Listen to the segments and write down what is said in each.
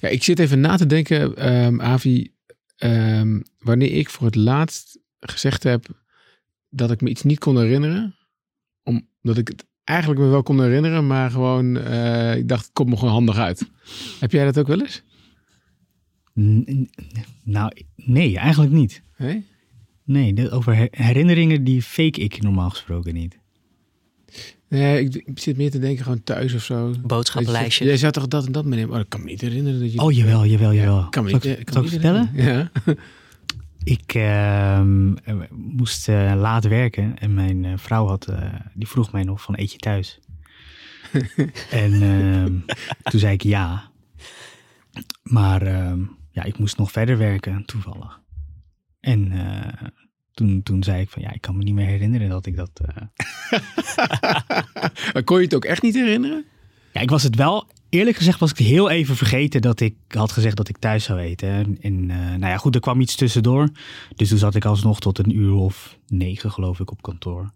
Ja, ik zit even na te denken, ehm, Avi, ehm, wanneer ik voor het laatst gezegd heb dat ik me iets niet kon herinneren. Omdat ik het eigenlijk me wel kon herinneren, maar gewoon, eh, ik dacht, het komt me gewoon handig uit. Heb jij dat ook wel eens? N- Nou, nee, eigenlijk niet. Nee? Nee, over her- herinneringen die fake ik normaal gesproken niet. Nee, ik, ik zit meer te denken gewoon thuis of zo. Boodschappenlijstje. Jij zou toch dat en dat meenemen? Oh, dat kan me niet herinneren dat je... Oh, jawel, jawel, jawel. kan me niet, ik, kan me ik niet vertellen? Ja. Ik ehm, eh, moest eh, laat werken en mijn eh, vrouw had, die vroeg mij nog van eet je thuis? en ehm, toen zei ik ja. Maar ehm, ja, ik moest nog verder werken, toevallig. En toen, toen zei ik van ja, ik kan me niet meer herinneren dat ik dat... eh, Maar kon je het ook echt niet herinneren? Ja, ik was het wel, eerlijk gezegd was ik heel even vergeten dat ik had gezegd dat ik thuis zou eten. En, eh, nou ja, goed, er kwam iets tussendoor. Dus toen zat ik alsnog tot een uur of negen, geloof ik, op kantoor.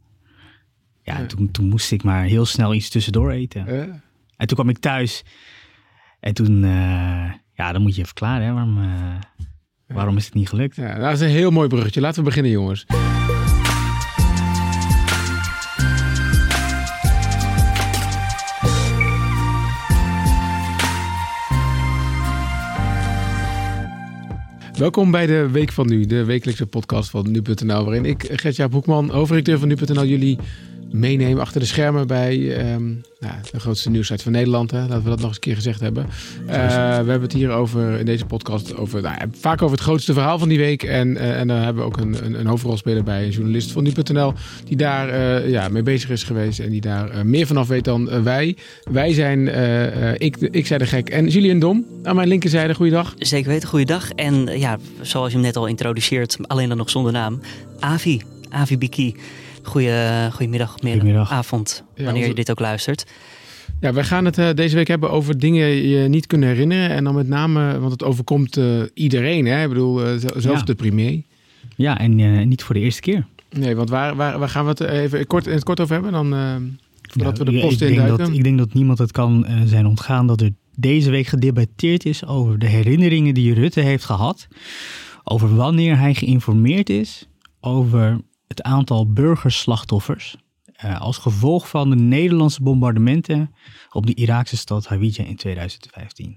Ja, en Ja. toen, toen moest ik maar heel snel iets tussendoor eten. Eh, En toen kwam ik thuis. En toen, ja, dan moet je even klaar, hè. Waarom, waarom is het niet gelukt? ja, dat is een heel mooi bruggetje. Laten we beginnen, jongens. Welkom bij de Week van Nu, de wekelijkse podcast van Nu.nl, waarin ik, Gert-Jaap Hoekman, hoofdredacteur van Nu.nl, jullie meeneem achter de schermen bij ehm, nou, de grootste nieuwssite van Nederland. Hè, laten we dat nog eens een keer gezegd hebben. Eh, we hebben het hier over, in deze podcast over, nou, ja, vaak over het grootste verhaal van die week. En, eh, en dan hebben we ook een, een, een hoofdrolspeler bij, een journalist van Nu.nl, die daar eh, ja, mee bezig is geweest en die daar meer vanaf weet dan wij. Wij zijn, eh, eh, ik, ik zei de gek en Julien Dom aan mijn linkerzijde. Goeiedag. Zeker weten, goeiedag. En ja, zoals je hem net al introduceert, alleen dan nog zonder naam. Avi, Avi Biki. Goeie, goedemiddag, middag, Goedemiddag. avond, Ja, wanneer je dit ook luistert. Ja, wij gaan het eh, deze week hebben over dingen je niet kunnen herinneren. En dan met name, want het overkomt eh, iedereen. Hè? Ik bedoel, eh, zelfs Ja. de premier. Ja, en eh, niet voor de eerste keer. Nee, want waar, waar, waar gaan we het even kort, in het kort over hebben? Dan, voordat we de post ik denk, induiken. dat, ik denk dat niemand het kan zijn ontgaan dat er deze week gedebatteerd is over de herinneringen die Rutte heeft gehad. Over wanneer hij geïnformeerd is over het aantal burgerslachtoffers. eh, als gevolg van de Nederlandse bombardementen op de Iraakse stad Hawija in 2015.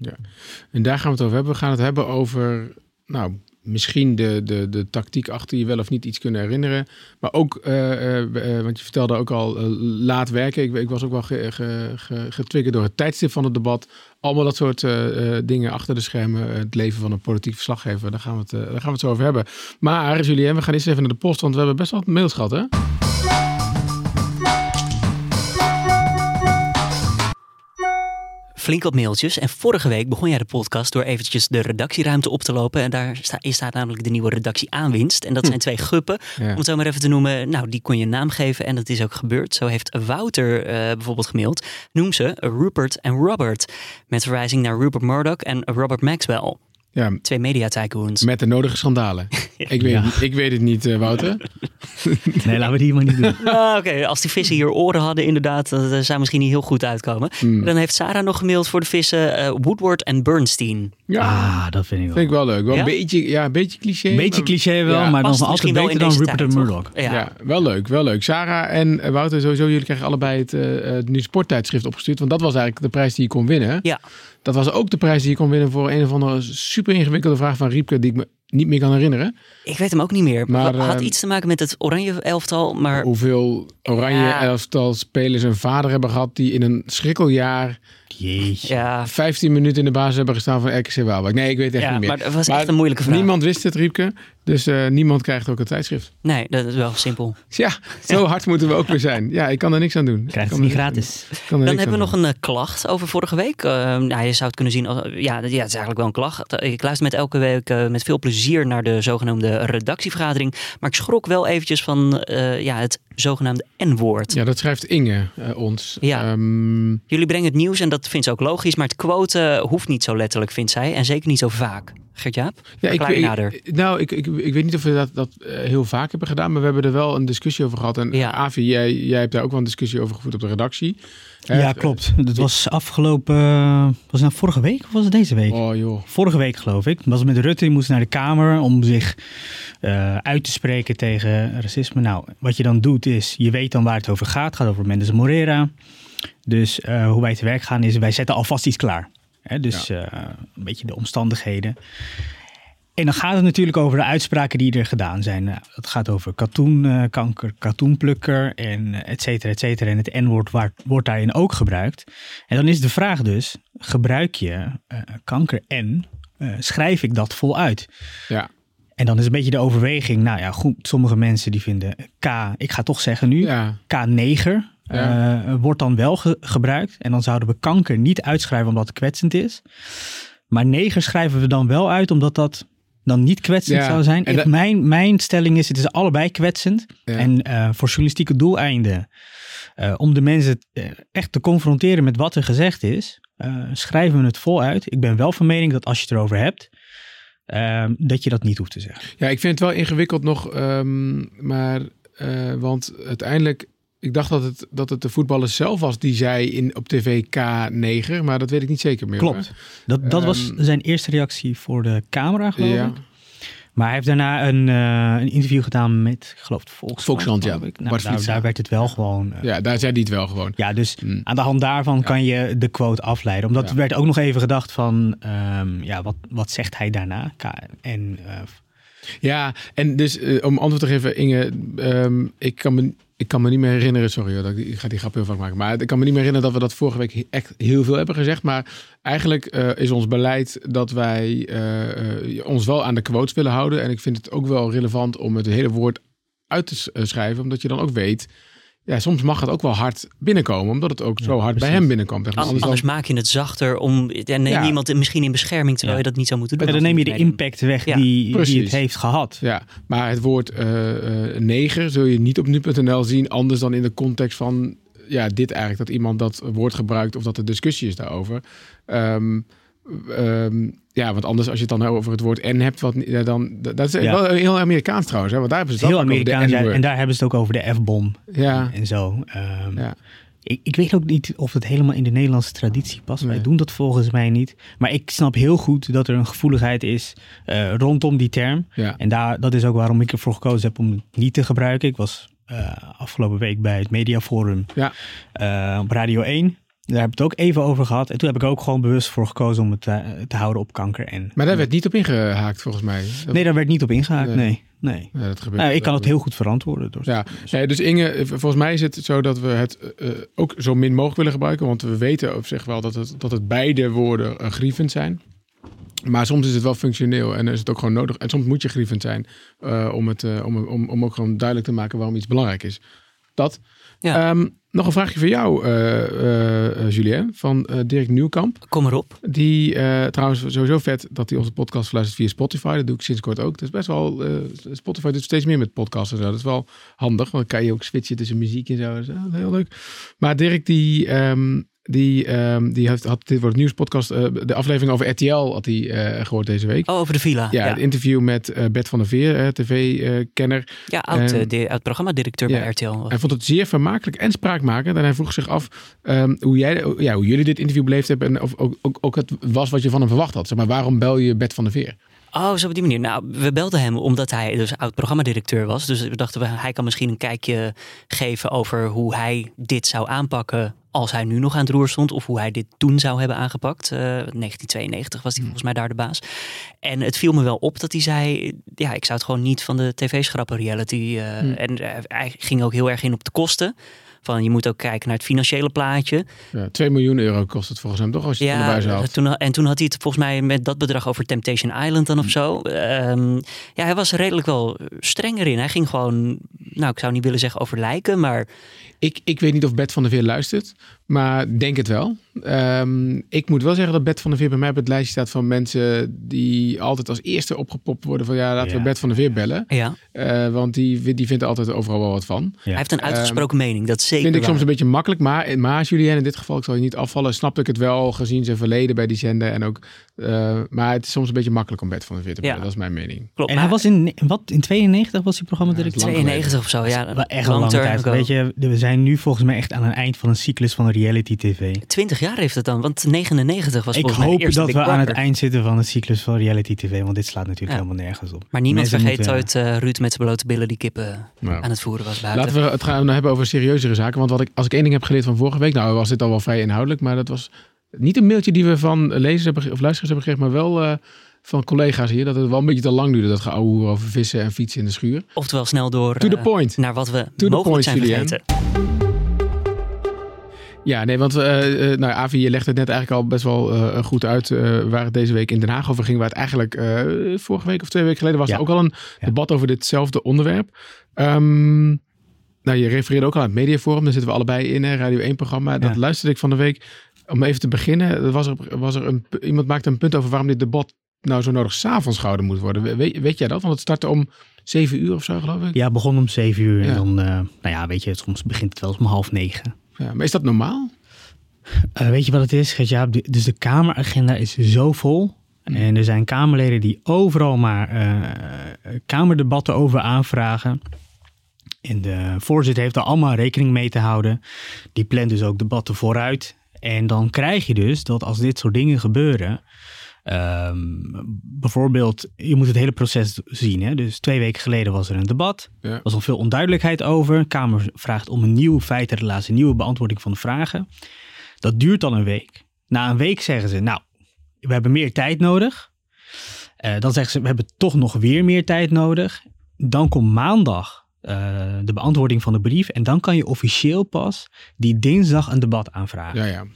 En daar gaan we het over hebben. We gaan het hebben over, nou, misschien de, de, de tactiek achter je wel of niet iets kunnen herinneren. Maar ook, eh, eh, eh, want je vertelde ook al, laat werken. Ik, ik was ook wel ge, door het tijdstip van het debat. Allemaal dat soort dingen achter de schermen. Het leven van een politiek verslaggever. Daar gaan we het, daar gaan we het zo over hebben. Maar Julien, we gaan eerst even naar de post. Want we hebben best wel wat mails gehad, hè? Flink wat mailtjes. En vorige week begon jij de podcast door eventjes de redactieruimte op te lopen. En daar sta, is staat namelijk de nieuwe redactie aanwinst. En dat zijn twee guppen. Ja. Om het zo maar even te noemen. Nou, die kon je naam geven. En dat is ook gebeurd. Zo heeft Wouter eh, bijvoorbeeld gemaild. Noem ze Rupert en Robert. Met verwijzing naar Rupert Murdoch en Robert Maxwell. Ja, Twee media tycoons. met de nodige schandalen. Ik weet, Ja. het, niet- ik weet het niet, eh, Wouter. Nee, laten we die maar niet doen. Ah, Oké, als die vissen hier oren hadden, inderdaad, dat eh, zou misschien niet heel goed uitkomen. Hmm. Dan heeft Sarah nog gemaild voor de vissen eh, Woodward en Bernstein. Ja, Ah, dat vind ik wel. vind ik wel leuk. Wel Ja? een beetje, ja, een beetje cliché. Een beetje maar- cliché wel, Ja. maar dan altijd beter dan Rupert en Murdoch. Ja. Ja. wel leuk, wel leuk. Sarah en Wouter, sowieso, jullie krijgen allebei het, eh, het nu sporttijdschrift opgestuurd. Want dat was eigenlijk de prijs die je kon winnen. Ja. Dat was ook de prijs die je kon winnen voor een of andere super ingewikkelde vraag van Riepke, die ik me niet meer kan herinneren. Ik weet hem ook niet meer. Maar, Maar, had eh, iets te maken met het oranje elftal, maar Hoeveel oranje Ja. elftal spelers een vader hebben gehad die in een schrikkeljaar Jeetje. ja, 15 minuten in de basis hebben gestaan van RKC Waalwijk. Nee, ik weet het echt ja niet meer. maar het was Maar echt een moeilijke vraag. Niemand wist het, Riepke. Dus eh, niemand krijgt ook het tijdschrift. Nee, dat is wel simpel. Ja, zo hard moeten we ook weer zijn. Ja, ik kan er niks aan doen. Krijgt Ik het kan niet gratis. Dan hebben we nog een eh, klacht over vorige week. Eh, nou, je zou het kunnen zien als... Ja, dat- ja, het is eigenlijk wel een klacht. Ik luister met elke week eh, met veel plezier naar de zogenaamde redactievergadering. Maar ik schrok wel eventjes van eh, ja, het zogenaamde N-woord. Ja, dat schrijft Inge eh, ons. Ja. Ehm, Jullie brengen het nieuws en dat vindt ze ook logisch. Maar het quoten hoeft niet zo letterlijk, vindt zij. En zeker niet zo vaak. Gert-Jaap, Ja, ik, nou, ik, ik, ik weet niet of we dat, dat eh, heel vaak hebben gedaan, maar we hebben er wel een discussie over gehad. En Ja. Avi, jij, jij hebt daar ook wel een discussie over gevoerd op de redactie. Ja, klopt. Dat was afgelopen, was het nou vorige week of was het deze week? Oh joh. Vorige week geloof ik. Was met Rutte, die moest naar de Kamer om zich eh, uit te spreken tegen racisme. Nou, wat je dan doet is, je weet dan waar het over gaat. Het gaat over Mendes Morera. Dus eh, hoe wij te werk gaan is, wij zetten alvast iets klaar. Hè, dus een beetje de omstandigheden. En dan gaat het natuurlijk over de uitspraken die er gedaan zijn. Nou, dat gaat over katoenkanker, katoenplukker en eh, et cetera, et cetera. En het N-woord wordt daarin ook gebruikt. En dan is de vraag dus, gebruik je eh, kanker en eh, schrijf ik dat voluit? Ja. En dan is een beetje de overweging, nou ja, goed, sommige mensen die vinden K, ik ga toch zeggen nu, Ja. K-neger Ja. wordt dan wel ge- gebruikt. En dan zouden we kanker niet uitschrijven omdat het kwetsend is. Maar neger schrijven we dan wel uit omdat dat dan niet kwetsend Ja, zou zijn. Ik- dat- mijn, mijn stelling is, het is allebei kwetsend. Ja. En eh, voor journalistieke doeleinden, eh, om de mensen eh, echt te confronteren met wat er gezegd is, schrijven we het voluit. Ik ben wel van mening dat als je het erover hebt, eh, dat je dat niet hoeft te zeggen. Ja, ik vind het wel ingewikkeld nog, ehm, maar want uiteindelijk, ik dacht dat het, dat het de voetballer zelf was die zei in, op tv K9, maar dat weet ik niet zeker meer. Klopt. Dat, dat was Ehm, zijn eerste reactie voor de camera, geloof Ja. ik. Maar hij heeft daarna een, eh, een interview gedaan met, ik geloof, Volkskrant. Volkskrant, ja. ik. Nou, daar, daar werd het wel gewoon... eh, ja, daar zei hij het wel gewoon. ja, dus Mm. aan de hand daarvan kan je de quote afleiden. Omdat er werd ook nog even gedacht van, ehm, ja, wat, wat zegt hij daarna? En eh, Ja, en dus om antwoord te geven, Inge, ehm, ik, kan me, ik kan me niet meer herinneren, sorry dat ik, ga die grap heel vaak maken, maar ik kan me niet meer herinneren dat we dat vorige week echt heel veel hebben gezegd. Maar eigenlijk eh, is ons beleid dat wij eh, eh, ons wel aan de quotes willen houden. En ik vind het ook wel relevant om het hele woord uit te schrijven, omdat je dan ook weet, ja, soms mag het ook wel hard binnenkomen, omdat het ook Ja, zo hard bij hem binnenkomt. Zeg maar. An- Anders Anders dan, maak je het zachter om. En neem Ja. iemand misschien in bescherming terwijl Ja. je dat niet zou moeten doen. en dan neem je de impact weg Ja, die, die het heeft gehad. ja, maar het woord eh, eh, neger zul je niet op nu.nl zien, anders dan in de context van ja, dit eigenlijk, dat iemand dat woord gebruikt of dat er discussie is daarover. Ehm, ehm, ja, want anders als je het dan over het woord N hebt, wat, ja, dan, dat is Ja. wel heel Amerikaans trouwens, hè, want daar hebben ze het heel Amerikaans. ja. En daar hebben ze het ook over de F-bom Ja, en zo. Ehm, ja. Ik, ik weet ook niet of het helemaal in de Nederlandse traditie past. Wij doen dat volgens mij niet. Maar ik snap heel goed dat er een gevoeligheid is eh, rondom die term. ja. En daar, dat is ook waarom ik ervoor gekozen heb om het niet te gebruiken. Ik was eh, afgelopen week bij het Mediaforum Ja. eh, op Radio 1. Daar heb ik het ook even over gehad. En toen heb ik ook gewoon bewust voor gekozen om het eh, te houden op kanker. En, Maar daar werd niet op ingehaakt volgens mij. Nee, daar werd niet op ingehaakt. Nee. Nee, nee. ja, dat gebeurt. Nou, ik kan het heel goed verantwoorden. Door Ja, nee, dus Inge, eh, volgens mij is het zo dat we het eh, ook zo min mogelijk willen gebruiken. Want we weten op zich wel dat het, dat het beide woorden eh, grievend zijn. Maar soms is het wel functioneel en is het ook gewoon nodig. En soms moet je grievend zijn om, het, om, om, om ook gewoon duidelijk te maken waarom iets belangrijk is. Dat. Ja. Ehm, nog een vraagje voor jou, eh, Julien, van Dirk Nieuwkamp. Kom erop. Die trouwens sowieso vet dat hij onze podcast verluistert via Spotify. Dat doe ik sinds kort ook. Dat is best wel. Spotify doet steeds meer met podcasts en zo. Dat is wel handig, want dan kan je ook switchen tussen muziek en zo. Dat is heel leuk. Maar Dirk, die. ehm, die, ehm, die heeft, had dit wordt nieuwspodcast. eh de aflevering over RTL had hij eh, gehoord deze week. Oh, over de villa. ja, Ja, het interview met eh Bert van der Veer, tv-kenner. ja oud, de, oud programmadirecteur Ja. bij RTL. Hij vond het zeer vermakelijk en spraakmakend. En hij vroeg zich af ehm, hoe, jij, ja, hoe jullie dit interview beleefd hebben. En of ook, ook, ook het was wat je van hem verwacht had. Zeg maar, waarom bel je Bert van der Veer? Oh, zo op die manier. Nou, we belden hem omdat hij dus oud programmadirecteur was. Dus we dachten, we, hij kan misschien een kijkje geven over hoe hij dit zou aanpakken als hij nu nog aan het roer stond. Of hoe hij dit toen zou hebben aangepakt. Eh, 1992 was hij volgens mij daar de baas. En het viel me wel op dat hij zei, ja, ik zou het gewoon niet van de tv-schrappen reality. eh, Hmm. En eh, hij ging ook heel erg in op de kosten. Van je moet ook kijken naar het financiële plaatje. Ja, 2 miljoen euro kost het volgens hem toch als je de buis haalt. toen, en toen had hij het volgens mij met dat bedrag over Temptation Island dan of Hm. zo. Ehm, ja, hij was redelijk wel strenger in. Hij ging gewoon, nou ik zou niet willen zeggen over lijken, maar Ik, ik weet niet of Bert van der Veer luistert. Maar denk het wel. Ehm, ik moet wel zeggen dat Bert van der Veer bij mij op het lijstje staat van mensen die altijd als eerste opgepopt worden van ja, laten we. Bert van der Veer bellen. Ja. Eh, want die, die vindt er altijd overal wel wat van. Hij heeft een uitgesproken mening, dat zeker Vind ik waar. soms een beetje makkelijk, maar, maar Julien, in dit geval, ik zal je niet afvallen, snapte ik het wel gezien zijn verleden bij die zender. En ook, eh, maar het is soms een beetje makkelijk om Bert van der Veer te bellen, Ja. dat is mijn mening. Klopt, En maar hij was in, wat, in 92 was hij programmadirecteur? Ja, 92 of zo, ja. Wel echt een term tijd. Weet je, we zijn nu volgens mij echt aan het eind van een cyclus van reality tv. 20 jaar heeft het dan, want 99 was Ik volgens mij de hoop eerste dat Big we aan het eind zitten van de cyclus van reality tv, want dit slaat natuurlijk Ja. helemaal nergens op. Maar niemand Mensen vergeet moeten- ooit eh, Ruud met zijn blote billen die kippen Nou. aan het voeren was buiten. Laten we het gaan hebben over serieuzere zaken. Want wat ik, als ik één ding heb geleerd van vorige week, nou was dit al wel vrij inhoudelijk, maar dat was niet een mailtje die we van lezers hebben, of luisteraars hebben gekregen, maar wel eh, van collega's hier, dat het wel een beetje te lang duurde, dat geouwe over vissen en fietsen in de schuur. Oftewel snel door To the eh, point. naar wat we mogelijk point, zijn Julien. Ja, nee, want eh, eh, nou, Avi, je legt het net eigenlijk al best wel eh, goed uit waar het deze week in Den Haag over ging. Waar het eigenlijk vorige week of twee weken geleden was Ja. er ook al een Ja. debat over ditzelfde onderwerp. Ehm, nou, je refereerde ook al aan het Mediaforum, daar zitten we allebei in, hè, Radio 1-programma. Dat Ja. luisterde ik van de week. Om even te beginnen, was er, was er een, iemand maakte een punt over waarom dit debat nou zo nodig s'avonds gehouden moet worden. We- Weet, weet jij dat? Want het startte om zeven uur of zo, geloof ik. Ja, het begon om 7 uur en dan, nou ja, weet je, soms begint het wel eens om half negen. Ja, maar is dat normaal? Eh, weet je wat het is? De- Dus de kameragenda is zo vol. En er zijn Kamerleden die overal maar eh, kamerdebatten over aanvragen. En de voorzitter heeft er allemaal rekening mee te houden. Die plant dus ook debatten vooruit. En dan krijg je dus dat als dit soort dingen gebeuren. Ehm, bijvoorbeeld, je moet het hele proces zien. Hè? Dus twee weken geleden was er een debat. Ja. Er was al veel onduidelijkheid over. De Kamer vraagt om een nieuwe feitenrelatie, een nieuwe beantwoording van de vragen. Dat duurt dan een week. Na een week zeggen ze, nou, we hebben meer tijd nodig. Eh, dan zeggen ze, we hebben toch nog weer meer tijd nodig. Dan komt maandag eh, de beantwoording van de brief. En dan kan je officieel pas die dinsdag een debat aanvragen. Ja, ja.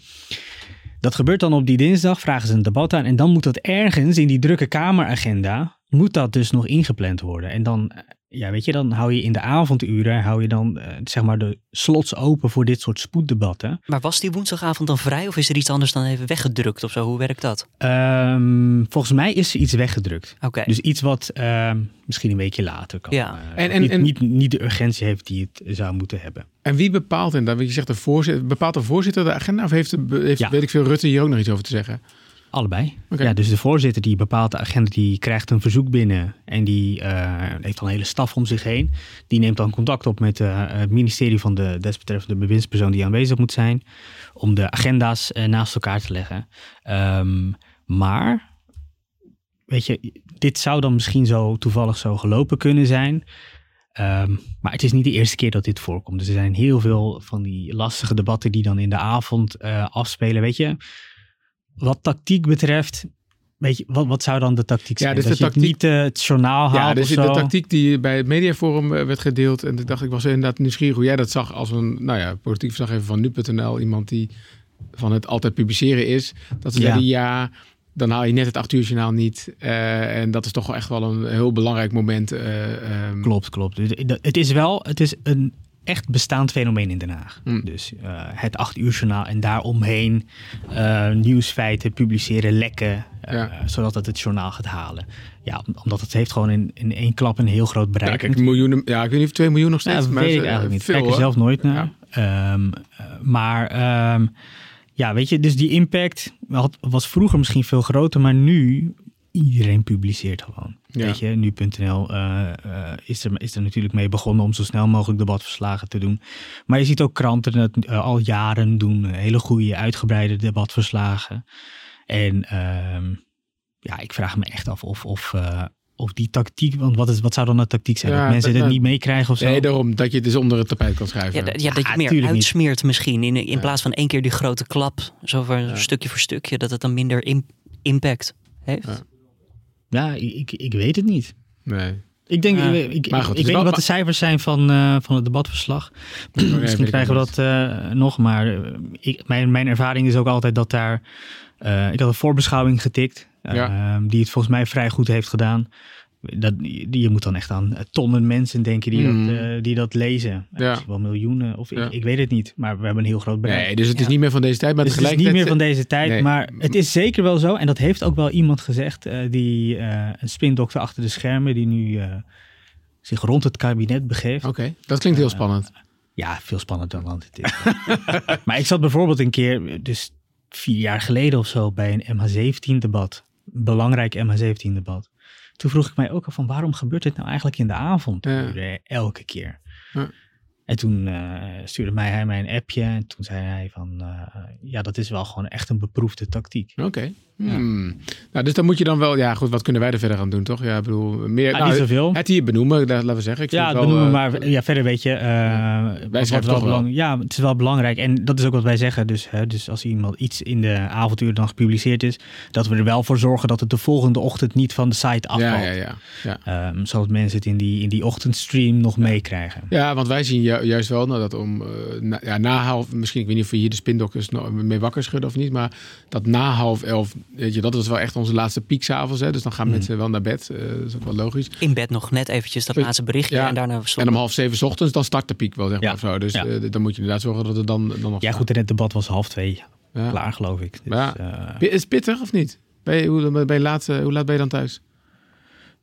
Dat gebeurt dan op die dinsdag, vragen ze een debat aan. En dan moet dat ergens in die drukke kameragenda, moet dat dus nog ingepland worden. En dan, ja, weet je, dan hou je in de avonduren, hou je dan, eh, zeg maar, de slots open voor dit soort spoeddebatten. Maar was die woensdagavond dan vrij of is er iets anders dan even weggedrukt of zo? Hoe werkt dat? Ehm, volgens mij is er iets weggedrukt. Oké. Dus iets wat ehm, misschien een weekje later kan. Ja. eh, En- en- niet, en- niet, niet de urgentie heeft die het zou moeten hebben. En wie bepaalt en dat? Want je zegt de voorzitter, bepaalt de voorzitter de agenda of heeft, de, heeft Ja. weet ik veel Rutte hier ook nog iets over te zeggen? Allebei. Ja, dus de voorzitter die bepaalt de agenda, die krijgt een verzoek binnen en die eh, heeft dan een hele staf om zich heen. Die neemt dan contact op met eh, het ministerie van de desbetreffende bewindspersoon die aanwezig moet zijn, om de agenda's eh, naast elkaar te leggen. Ehm, maar, weet je, dit zou dan misschien zo toevallig zo gelopen kunnen zijn. Ehm, maar het is niet de eerste keer dat dit voorkomt. Dus er zijn heel veel van die lastige debatten die dan in de avond afspelen. Weet je, wat tactiek betreft, weet je, wat, wat zou dan de tactiek Ja, zijn? dus dat de je tactiek- niet eh, het journaal haalt Ja, dus de tactiek die bij het mediaforum eh, werd gedeeld. En ik dacht, ik was inderdaad nieuwsgierig hoe jij dat zag als een, nou ja, politiek verslaggever van nu.nl. Iemand die van het altijd publiceren is. Dat ze Ja. zeiden, ja, dan haal je net het acht uur journaal niet. Eh, en dat is toch wel echt wel een heel belangrijk moment. eh, ehm, Klopt, klopt. Het is wel, het is een echt bestaand fenomeen in Den Haag. Hmm. Dus eh, het acht uur journaal en daaromheen eh, nieuwsfeiten publiceren, lekken, Ja. zodat het het journaal gaat halen. Ja, om- omdat het heeft gewoon in, in één klap een heel groot Ja, bereik. kijk, miljoenen, ja, ik weet niet of 2 miljoen nog Ja, steeds. dat maar weet ik eigenlijk niet. Veel, ik kijk er zelf nooit naar. Ehm, eh, maar ehm, ja, weet je, dus die impact had- was vroeger misschien veel groter, maar nu iedereen publiceert gewoon. Ja. Weet je, nu.nl eh, eh, is, er, is er natuurlijk mee begonnen om zo snel mogelijk debatverslagen te doen. Maar je ziet ook kranten het eh, al jaren doen, hele goede uitgebreide debatverslagen. En ehm, ja, ik vraag me echt af of, of, eh, of die tactiek, want wat, is, wat zou dan de tactiek zijn? Ja, dat mensen dat- het niet meekrijgen of zo? Nee, daarom dat je het dus onder het tapijt kan schrijven. Ja, ja, dat je het meer niet. uitsmeert misschien. In, in Ja. plaats van één keer die grote klap. Zo voor Ja. stukje voor stukje. Dat het dan minder im- impact heeft. Ja. Ik, ik weet het niet. Nee. Ik denk, Ja. ik, ik, Maar goed, ik weet wel- niet wat de cijfers zijn van, eh, van het debatverslag. Misschien krijgen we dat eh, nog, maar eh, ik, mijn, mijn ervaring is ook altijd dat daar... eh, ik had een voorbeschouwing getikt, eh, Ja. die het volgens mij vrij goed heeft gedaan. Dat, je moet dan echt aan tonnen mensen denken die, Mm. dat, eh, die dat lezen. Ja. Misschien wel miljoenen, of Ja. ik, ik weet het niet. Maar we hebben een heel groot bereik. Nee, dus het is niet meer van deze tijd, maar Dus het is niet meer van deze tijd, Nee. maar het is zeker wel zo. En dat heeft ook wel iemand gezegd, eh, die, eh, een spindokter achter de schermen, die nu eh, zich rond het kabinet begeeft. Oké, dat klinkt heel spannend. Ja, veel spannender dan het is. maar ik zat bijvoorbeeld een keer, dus vier jaar geleden of zo, bij een MH17-debat. Belangrijk MH17-debat. Toen vroeg ik mij ook al van, waarom gebeurt dit nou eigenlijk in de avond? Ja. Elke keer. Ja. En toen eh, stuurde mij, hij mij een appje en toen zei hij van, eh, ja, dat is wel gewoon echt een beproefde tactiek. Oké. Hmm. Nou, dus dan moet je dan wel... Ja, goed, wat kunnen wij er verder aan doen, toch? Ja, ik bedoel, meer... Ah, nou, niet zoveel. het hier benoemen, dat- laten we zeggen. Ik vind Ja, het wel, benoemen, eh, maar ja, verder weet je, eh, wat wel wel. belang- ja, het is wel belangrijk en dat is ook wat wij zeggen. Dus, hè, dus als iemand iets in de avontuur dan gepubliceerd is, dat we er wel voor zorgen dat het de volgende ochtend niet van de site afvalt. Ja, ja, ja. ja. Ehm, zodat mensen het in die, in die ochtendstream nog meekrijgen. Ja, want wij zien ju- juist wel nou, dat om eh, na, ja, na half, misschien, ik weet niet of we hier de spindokters nog mee wakker schudden of niet, maar dat na half elf, weet je, dat was wel echt onze laatste piek s'avonds. hè. Dus dan gaan Mm. mensen wel naar bed. eh, dat is ook wel logisch. In bed nog net eventjes dat laatste berichtje Ja. en daarna En om half zeven 's ochtends, dan start de piek wel, zeg maar. Ja. Of zo. Dus Ja. eh, dan moet je inderdaad zorgen dat het dan, dan nog Ja, staat. goed, en het debat was half twee Ja. klaar, geloof ik. Dus, Ja. ja. Is het pittig of niet? Ben je, hoe, ben je laat, eh, hoe laat ben je dan thuis?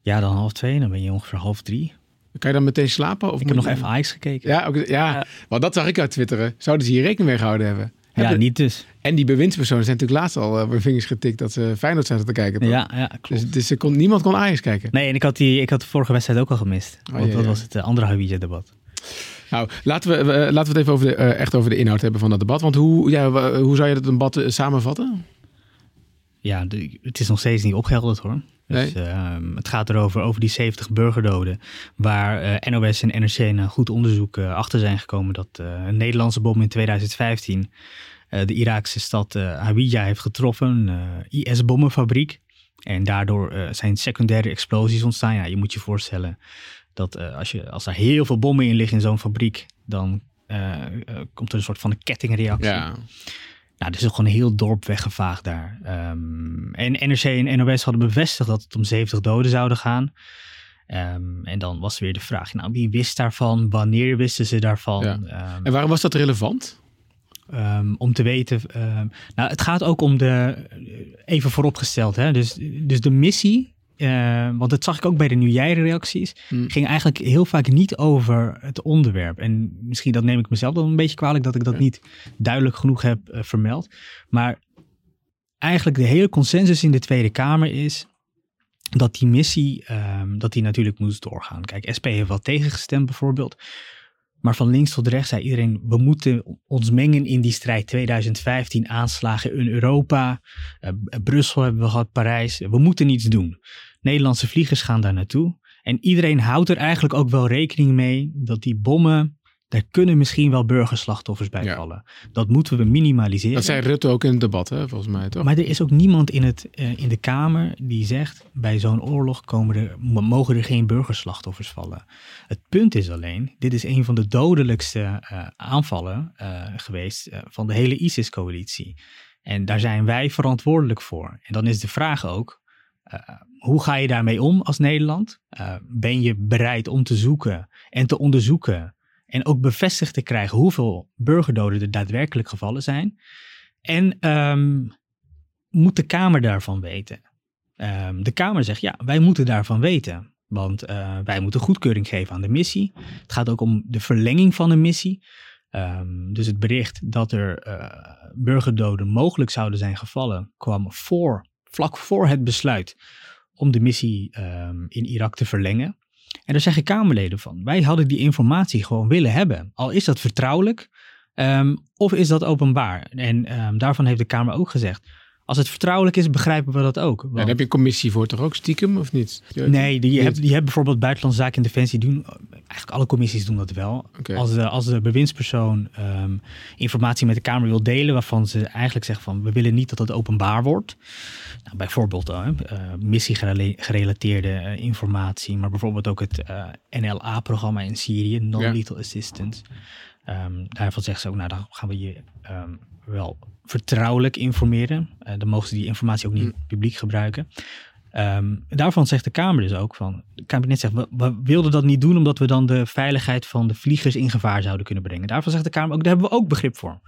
ja, dan half twee, dan ben je ongeveer half drie. Kan je dan meteen slapen? Of Ik moet heb nog je- even Ajax gekeken. Ja, ook, ja, Ja. want dat zag ik uit twitteren. Zouden ze hier rekening mee gehouden hebben? Ja, niet dus. En die bewindspersonen zijn natuurlijk laatst al hun vingers getikt dat ze Feyenoord zijn te kijken. toch? Ja, ja, klopt. Dus, dus er kon, niemand kon Ajax kijken. Nee, en ik had, die, ik had de vorige wedstrijd ook al gemist. Oh, want ja, dat ja. was het eh, andere Hawija-debat. Nou, laten we, eh, laten we het even over de, echt over de inhoud hebben van dat debat. Want hoe, ja, hoe zou je dat debat samenvatten? Ja, de- het is nog steeds niet opgehelderd hoor. Dus, ehm, het gaat erover, over die 70 burgerdoden. Waar NOS en NRC na goed onderzoek achter zijn gekomen dat een Nederlandse bom in 2015 eh, de Iraakse stad eh Hawija heeft getroffen. Een eh, IS-bommenfabriek. En daardoor eh, zijn secundaire explosies ontstaan. Ja, je moet je voorstellen dat eh, als, je, als er heel veel bommen in liggen in zo'n fabriek, dan eh, eh, komt er een soort van een kettingreactie. Ja, Nou, er is ook gewoon een heel dorp weggevaagd daar. Ehm, en NRC en NOS hadden bevestigd dat het om 70 doden zouden gaan. Ehm, en dan was weer de vraag, nou, wie wist daarvan? Wanneer wisten ze daarvan? Ja. Ehm, en waarom was dat relevant? Ehm, om te weten. ehm, nou, het gaat ook om de. Even vooropgesteld, hè? Dus, dus de missie. eh, want dat zag ik ook bij de nu jij reacties. Hmm. Ging eigenlijk heel vaak niet over het onderwerp. En misschien dat neem ik mezelf dan een beetje kwalijk dat ik dat Ja. niet duidelijk genoeg heb eh, vermeld. Maar eigenlijk de hele consensus in de Tweede Kamer is dat die missie, ehm, dat die natuurlijk moest doorgaan. Kijk, SP heeft wel tegengestemd bijvoorbeeld. Maar van links tot rechts zei iedereen, we moeten ons mengen in die strijd. 2015 aanslagen in Europa, eh, Brussel hebben we gehad, Parijs. We moeten iets doen. Nederlandse vliegers gaan daar naartoe. En iedereen houdt er eigenlijk ook wel rekening mee dat die bommen, daar kunnen misschien wel burgerslachtoffers bij Ja. vallen. Dat moeten we minimaliseren. Dat zei Rutte ook in het debat, hè, volgens mij, toch? Maar er is ook niemand in, het, eh, in de Kamer die zegt: bij zo'n oorlog komen er, mo- mogen er geen burgerslachtoffers vallen. Het punt is alleen: dit is een van de dodelijkste eh, aanvallen eh, geweest van de hele ISIS-coalitie. En daar zijn wij verantwoordelijk voor. En dan is de vraag ook: hoe ga je daarmee om als Nederland? Ben je bereid om te zoeken en te onderzoeken en ook bevestigd te krijgen hoeveel burgerdoden er daadwerkelijk gevallen zijn? En ehm, moet de Kamer daarvan weten? Ehm, de Kamer zegt ja, wij moeten daarvan weten. Want eh, wij moeten goedkeuring geven aan de missie. Het gaat ook om de verlenging van de missie. Ehm, dus het bericht dat er eh, burgerdoden mogelijk zouden zijn gevallen, kwam voor, vlak voor het besluit om de missie in Irak te verlengen. En daar zeggen Kamerleden van, wij hadden die informatie gewoon willen hebben. Al is dat vertrouwelijk, ehm, of is dat openbaar? En ehm, daarvan heeft de Kamer ook gezegd, als het vertrouwelijk is, begrijpen we dat ook. Ja, Want- daar heb je een commissie voor toch ook stiekem, of niet? Nee, die, je, hebt, je hebt bijvoorbeeld Buitenlandse Zaken en Defensie doen, eigenlijk alle commissies doen dat wel. Als, de, als de bewindspersoon ehm, informatie met de Kamer wil delen waarvan ze eigenlijk zeggen van we willen niet dat het openbaar wordt. Nou, bijvoorbeeld eh, eh, missie-gerelateerde eh, informatie, maar bijvoorbeeld ook het eh, NLA-programma in Syrië, Non-Lethal Assistance. Ehm, daarvan zeggen ze ook, nou dan gaan we je ehm, wel vertrouwelijk informeren. Eh, dan mogen ze die informatie ook niet Hm. publiek gebruiken. Ehm, daarvan zegt de Kamer dus ook van, het kabinet zegt, we, we, wilden dat niet doen omdat we dan de veiligheid van de vliegers in gevaar zouden kunnen brengen. Daarvan zegt de Kamer ook, daar hebben we ook begrip voor.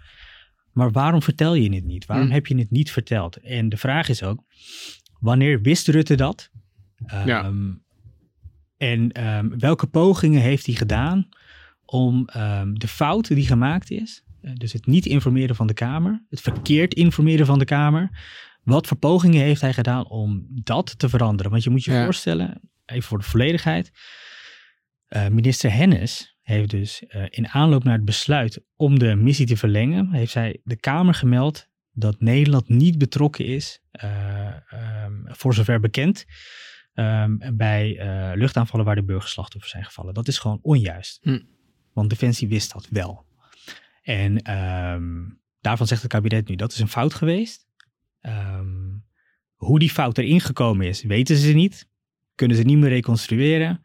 Maar waarom vertel je het niet? Waarom Hmm. heb je het niet verteld? En de vraag is ook, wanneer wist Rutte dat? Ja. Ehm, En ehm, welke pogingen heeft hij gedaan om de fout die gemaakt is, dus het niet informeren van de Kamer, het verkeerd informeren van de Kamer, wat voor pogingen heeft hij gedaan om dat te veranderen? Want je moet je Ja. voorstellen, even voor de volledigheid, eh, minister Hennis heeft dus eh, in aanloop naar het besluit om de missie te verlengen, heeft zij de Kamer gemeld dat Nederland niet betrokken is, eh, ehm, voor zover bekend, ehm, bij eh, luchtaanvallen waar de burgerslachtoffers zijn gevallen. Dat is gewoon onjuist. Hm. Want Defensie wist dat wel. En ehm, daarvan zegt het kabinet nu, dat is een fout geweest. Ehm, hoe die fout erin gekomen is, weten ze niet. Kunnen ze niet meer reconstrueren.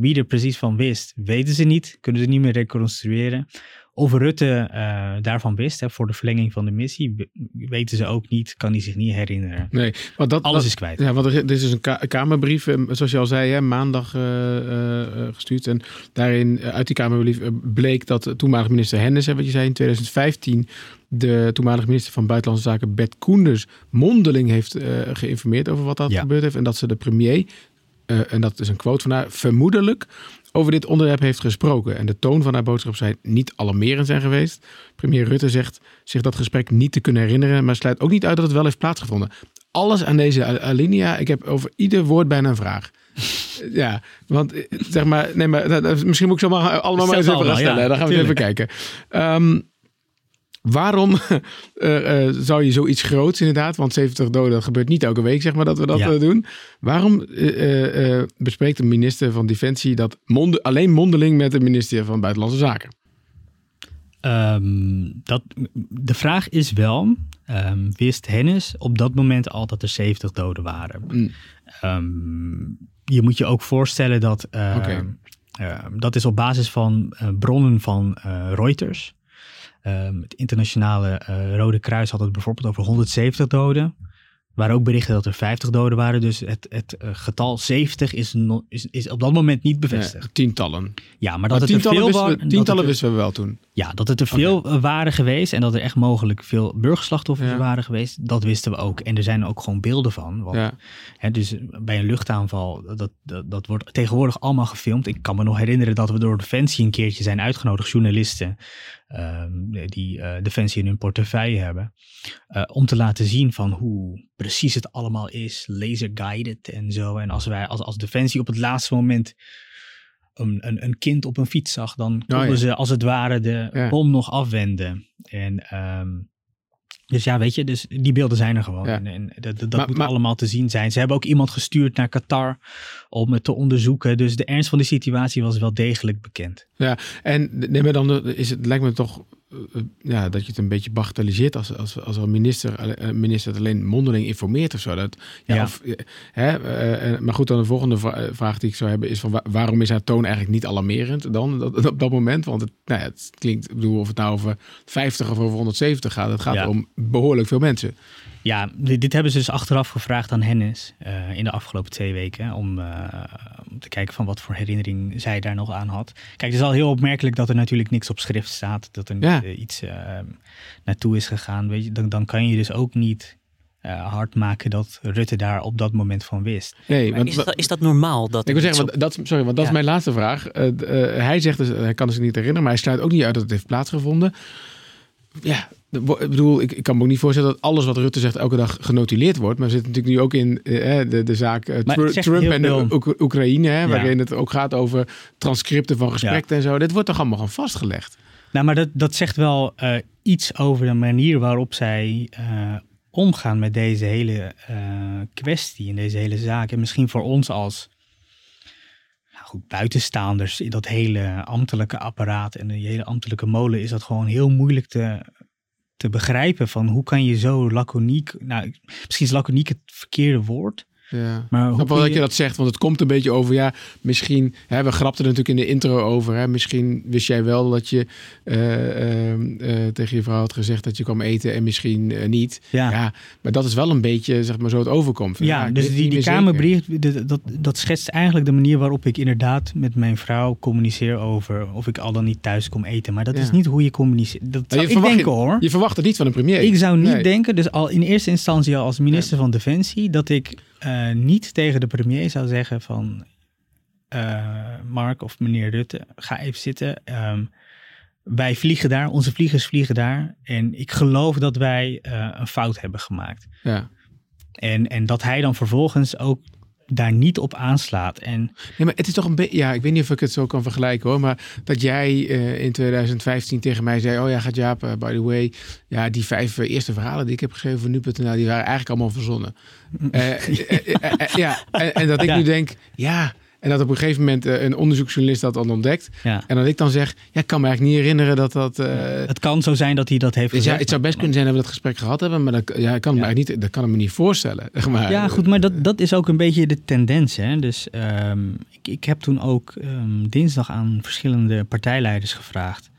Wie er precies van wist, weten ze niet. Kunnen ze niet meer reconstrueren. Of Rutte eh, daarvan wist, hè, voor de verlenging van de missie, we- weten ze ook niet, kan hij zich niet herinneren. Nee, want dat, Alles dat- is kwijt. Ja, want er, er is dus een ka- Kamerbrief, eh, zoals je al zei, hè, maandag eh, gestuurd. En daarin, uit die Kamerbrief, bleek dat de toenmalige minister Hennis, hè, wat je zei, in 2015 de toenmalige minister van Buitenlandse Zaken, Bert Koenders, mondeling heeft geïnformeerd over wat dat Ja. gebeurd heeft. En dat ze de premier, eh, en dat is een quote van haar, vermoedelijk over dit onderwerp heeft gesproken. En de toon van haar boodschap zijn niet alarmerend zijn geweest. Premier Rutte zegt zich dat gesprek niet te kunnen herinneren, maar sluit ook niet uit dat het wel heeft plaatsgevonden. Alles aan deze alinea, ik heb over ieder woord bijna een vraag. Ja, want eh, zeg maar, nee, maar misschien moet ik zo maar allemaal maar eens even gaan allemaal, stellen. ja, Dan gaan we even kijken. Ehm, waarom eh, eh, zou je zoiets groots inderdaad, want 70 doden, dat gebeurt niet elke week, zeg maar, dat we dat Ja. eh, doen. Waarom bespreekt de minister van Defensie dat monde- alleen mondeling met de minister van Buitenlandse Zaken? Ehm, dat, de vraag is wel, ehm, wist Hennis op dat moment al dat er 70 doden waren? Mm. Ehm, je moet je ook voorstellen dat dat is op basis van bronnen van Reuters. Ehm, het internationale eh, Rode Kruis had het bijvoorbeeld over 170 doden. Er waren ook berichten dat er 50 doden waren. Dus het, het eh, getal 70 is, no- is, is op dat moment niet bevestigd. Ja, tientallen. Ja, maar dat Maar het er tientallen, veel wisten, we, tientallen er- wisten we wel toen. Ja, dat het er veel eh, waren geweest en dat er echt mogelijk veel burgerslachtoffers Ja. waren geweest, dat wisten we ook. En er zijn ook gewoon beelden van. Want, Ja. hè, dus bij een luchtaanval, dat, dat, dat wordt tegenwoordig allemaal gefilmd. Ik kan me nog herinneren dat we door Defensie een keertje zijn uitgenodigd, journalisten, ehm, die eh, Defensie in hun portefeuille hebben, eh, om te laten zien van hoe precies het allemaal is, laser-guided en zo. En als wij als, als Defensie op het laatste moment een, een, een kind op een fiets zag, dan konden ja. ze als het ware de Ja. bom nog afwenden. En ehm, dus ja, weet je, dus die beelden zijn er gewoon. Ja. En, en dat, dat Maar- moet maar- allemaal te zien zijn. Ze hebben ook iemand gestuurd naar Qatar om het te onderzoeken. Dus de ernst van de situatie was wel degelijk bekend. En nee, maar dan is het, lijkt me toch ja, dat je het een beetje bagatelliseert als, als, als een minister, eh, minister het alleen mondeling informeert of zo. Dat, ja, Ja. Of, eh, hè, eh, eh, maar goed, dan de volgende vra- eh, vraag die ik zou hebben is van wa- waarom is haar toon eigenlijk niet alarmerend dan dat, op dat moment? Want het, nou ja, het klinkt, ik bedoel, of het nou over 50 of over 170 gaat, het gaat Ja. om behoorlijk veel mensen. Ja, dit, dit hebben ze dus achteraf gevraagd aan Hennis eh, in de afgelopen twee weken. Om, eh, om te kijken van wat voor herinnering zij daar nog aan had. Kijk, het is al heel opmerkelijk dat er natuurlijk niks op schrift staat. Dat er niet Ja. eh, iets eh, naartoe is gegaan. Weet je, dan, dan kan je dus ook niet eh, hard maken dat Rutte daar op dat moment van wist. Nee, Maar want, is, dat, is dat normaal? Dat Ik wil zeggen, want dat, sorry, want dat Ja. is mijn laatste vraag. Hij zegt dus, hij kan zich niet herinneren, maar hij sluit ook niet uit dat het heeft plaatsgevonden. Ja, ik bedoel, ik, ik kan me ook niet voorstellen dat alles wat Rutte zegt elke dag genotuleerd wordt. Maar zitten natuurlijk nu ook in eh, de, de zaak eh, Trump en de. Oek- Oekraïne, hè, Ja. waarin het ook gaat over transcripten van gesprekken en zo. Dit wordt toch allemaal gewoon vastgelegd? Nou, maar dat, dat zegt wel eh, iets over de manier waarop zij omgaan met deze hele kwestie en deze hele zaak. En misschien voor ons als nou goed, buitenstaanders in dat hele ambtelijke apparaat en die hele ambtelijke molen is dat gewoon heel moeilijk te, te begrijpen van hoe kan je zo laconiek, nou misschien is laconiek het verkeerde woord, Ja. Maar snap wel dat je dat zegt, want het komt een beetje over, ja, misschien, hè, we grapten er natuurlijk in de intro over, hè, misschien wist jij wel dat je eh, ehm, eh, tegen je vrouw had gezegd dat je kwam eten en misschien eh, niet. Ja. Ja. maar dat is wel een beetje, zeg maar, zo het overkomt. Ja, ik dus die, Kamerbrief, dat, dat, dat schetst eigenlijk de manier waarop ik inderdaad met mijn vrouw communiceer over of ik al dan niet thuis kom eten. Maar dat Ja. is niet hoe je communiceert. Dat Ja, zou je ik hoor. Je verwacht het niet van een premier. Ik zou niet Nee. denken, dus al in eerste instantie al als minister van Defensie, dat ik eh, niet tegen de premier zou zeggen van eh, Mark of meneer Rutte, ga even zitten. Ehm, wij vliegen daar, onze vliegers vliegen daar. En ik geloof dat wij eh, een fout hebben gemaakt. Ja. En, en dat hij dan vervolgens ook daar niet op aanslaat. En Nee, maar het is toch een beetje, ja, ik weet niet of ik het zo kan vergelijken hoor, maar dat jij eh, in 2015 tegen mij zei, oh ja, gaat Jaap, eh, by the way, ja, die vijf eh, eerste verhalen die ik heb geschreven voor nu.nl, die waren eigenlijk allemaal verzonnen. Eh, ja, en, en dat ik Ja. nu denk, ja, en dat op een gegeven moment eh, een onderzoeksjournalist dat dan ontdekt. ja, En dat ik dan zeg, ja, ik kan me eigenlijk niet herinneren dat dat... eh, het kan zo zijn dat hij dat heeft dus ja, het zou best kunnen zijn dat we dat gesprek gehad hebben, maar dat, ja, ik kan, me eigenlijk niet, dat kan ik me niet voorstellen. zeg Maar, Ja, goed, maar dat, dat is ook een beetje de tendens. Hè? Dus ehm, ik, ik heb toen ook ehm, dinsdag aan verschillende partijleiders gevraagd.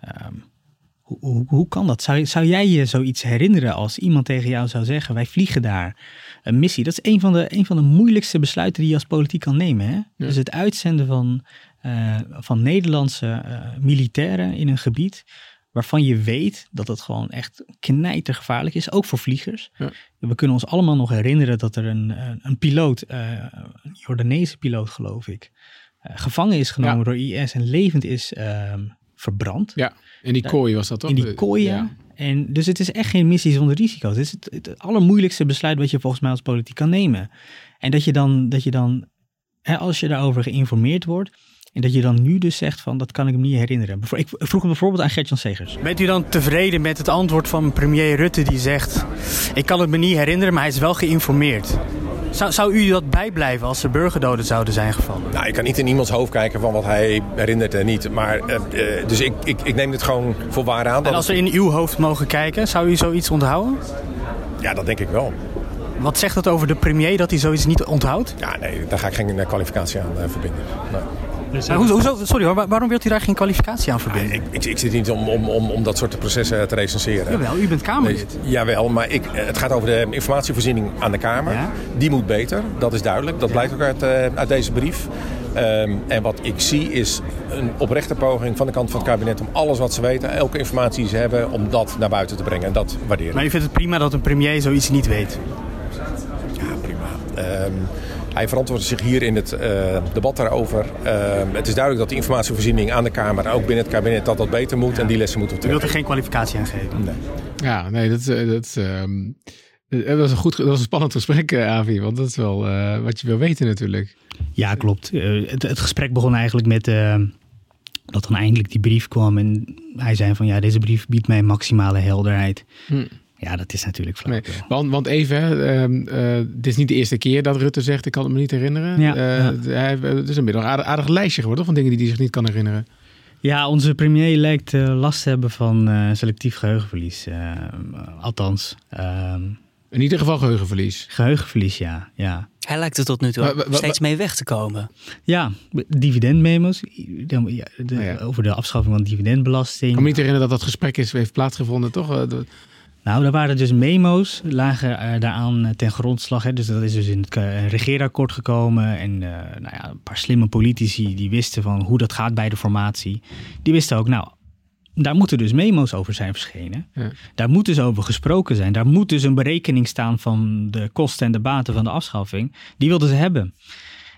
ehm, hoe, hoe, hoe kan dat? Zou, zou jij je zoiets herinneren als iemand tegen jou zou zeggen: wij vliegen daar een missie? Dat is een van de, een van de moeilijkste besluiten die je als politiek kan nemen. Hè? Dus het uitzenden van, eh, van Nederlandse eh, militairen in een gebied waarvan je weet dat het gewoon echt knijtergevaarlijk is, ook voor vliegers. Ja. We kunnen ons allemaal nog herinneren dat er een, een, een piloot, eh, een Jordaanese piloot geloof ik, gevangen is genomen Ja. door IS en levend is ehm, verbrand Ja, in die kooi was dat toch? in die kooien. Ja. En dus het is echt geen missie zonder risico. Het is het, allermoeilijkste besluit wat je volgens mij als politiek kan nemen. En dat je dan, dat je dan hè, als je daarover geïnformeerd wordt, en dat je dan nu dus zegt van, dat kan ik me niet herinneren. Ik vroeg bijvoorbeeld aan Gertjan Segers. Bent u dan tevreden met het antwoord van premier Rutte die zegt, ik kan het me niet herinneren, maar hij is wel geïnformeerd. Zou, zou u dat bijblijven als er burgerdoden zouden zijn gevallen? Nou, ik kan niet in iemands hoofd kijken van wat hij herinnert en niet. Maar, eh, eh, dus ik, ik, ik neem dit gewoon voor waar aan. En als we in uw hoofd mogen kijken, zou u zoiets onthouden? Ja, dat denk ik wel. Wat zegt dat over de premier dat hij zoiets niet onthoudt? Ja, nee, daar ga ik geen eh, kwalificatie aan verbinden. Nee. Maar hoezo, hoezo- sorry hoor, waarom wilt u daar geen kwalificatie aan verbinden? Ik, ik, ik zit niet om, om, om, om dat soort processen te recenseren. Jawel, u bent Kamerlid. Nee, jawel, maar ik, eh, het gaat over de informatievoorziening aan de Kamer. Ja. Die moet beter, dat is duidelijk. Dat blijkt ook uit, eh, uit deze brief. Ehm, en wat ik zie is een oprechte poging van de kant van het kabinet om alles wat ze weten, elke informatie die ze hebben, om dat naar buiten te brengen. En dat waardeer ik. Maar u vindt het prima dat een premier zoiets niet weet? Ja, prima. Ehm, hij verantwoordt zich hier in het eh, debat daarover. Ehm, het is duidelijk dat de informatievoorziening aan de Kamer, ook binnen het kabinet, dat dat beter moet. En die lessen moeten we U wilt er terug. geen kwalificatie aan geven? Nee. Ja, nee, dat, eh, dat, ehm, dat was een goed, dat was een spannend gesprek, eh, Avi, want dat is wel eh, wat je wil weten natuurlijk. Ja, klopt. Eh, het, het gesprek begon eigenlijk met eh, dat dan eindelijk die brief kwam. En hij zei van ja, deze brief biedt mij maximale helderheid. Hm. Ja, dat is natuurlijk flauw. Nee, want, want even, hè, ehm, eh, dit is niet de eerste keer dat Rutte zegt, ik kan het me niet herinneren. Ja, Eh, ja. Hij, het is inmiddels een aardig, aardig lijstje geworden van dingen die hij zich niet kan herinneren. Ja, onze premier lijkt eh, last te hebben van eh, selectief geheugenverlies. Eh, althans, ehm, In ieder geval geheugenverlies. geheugenverlies, ja. Ja, Hij lijkt er tot nu toe Maar- maar- steeds mee weg te komen. ja dividendmemo's dan- ja, de- Oh ja. over de afschaffing van dividendbelasting. Ik kan me niet herinneren dat dat gesprek is, heeft plaatsgevonden, toch? Nou, daar waren dus memo's, lagen eh, daaraan eh, ten grondslag. Hè. Dus dat is dus in het eh, regeerakkoord gekomen. En nou ja, een paar slimme politici die wisten van hoe dat gaat bij de formatie. Die wisten ook, nou, daar moeten dus memo's over zijn verschenen. Ja. Daar moet dus over gesproken zijn. Daar moet dus een berekening staan van de kosten en de baten van de afschaffing. Die wilden ze hebben.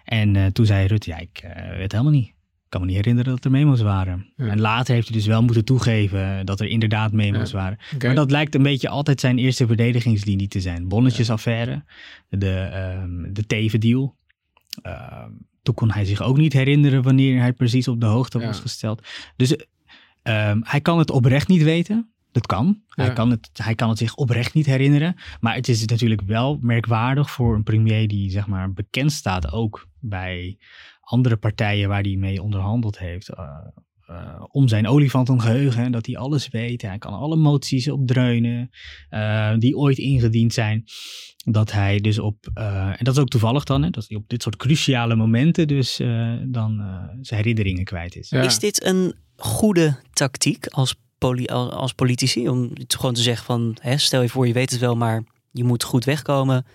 En toen zei Rutte, ja, ik weet helemaal niet. Ik kan me niet herinneren dat er memo's waren. Ja. En later heeft hij dus wel moeten toegeven dat er inderdaad memo's Ja. waren. Maar dat lijkt een beetje altijd zijn eerste verdedigingslinie te zijn. Bonnetjesaffaire, de, ehm de tevendeal. Ehm, toen kon hij zich ook niet herinneren wanneer hij precies op de hoogte was gesteld. Dus ehm, hij kan het oprecht niet weten. Dat kan. Hij, kan het, hij kan het zich oprecht niet herinneren. Maar het is natuurlijk wel merkwaardig voor een premier die zeg maar bekend staat ook bij andere partijen waar hij mee onderhandeld heeft. eh, eh, om zijn olifantengeheugen. hè, Dat hij alles weet. Hij kan alle moties opdreunen eh, die ooit ingediend zijn. Dat hij dus op, eh, en dat is ook toevallig dan, hè, dat hij op dit soort cruciale momenten dus eh, dan eh, zijn herinneringen kwijt is. Ja. Is dit een goede tactiek als, poli als, politici? Om gewoon te zeggen van, hè, stel je voor je weet het wel, maar je moet goed wegkomen.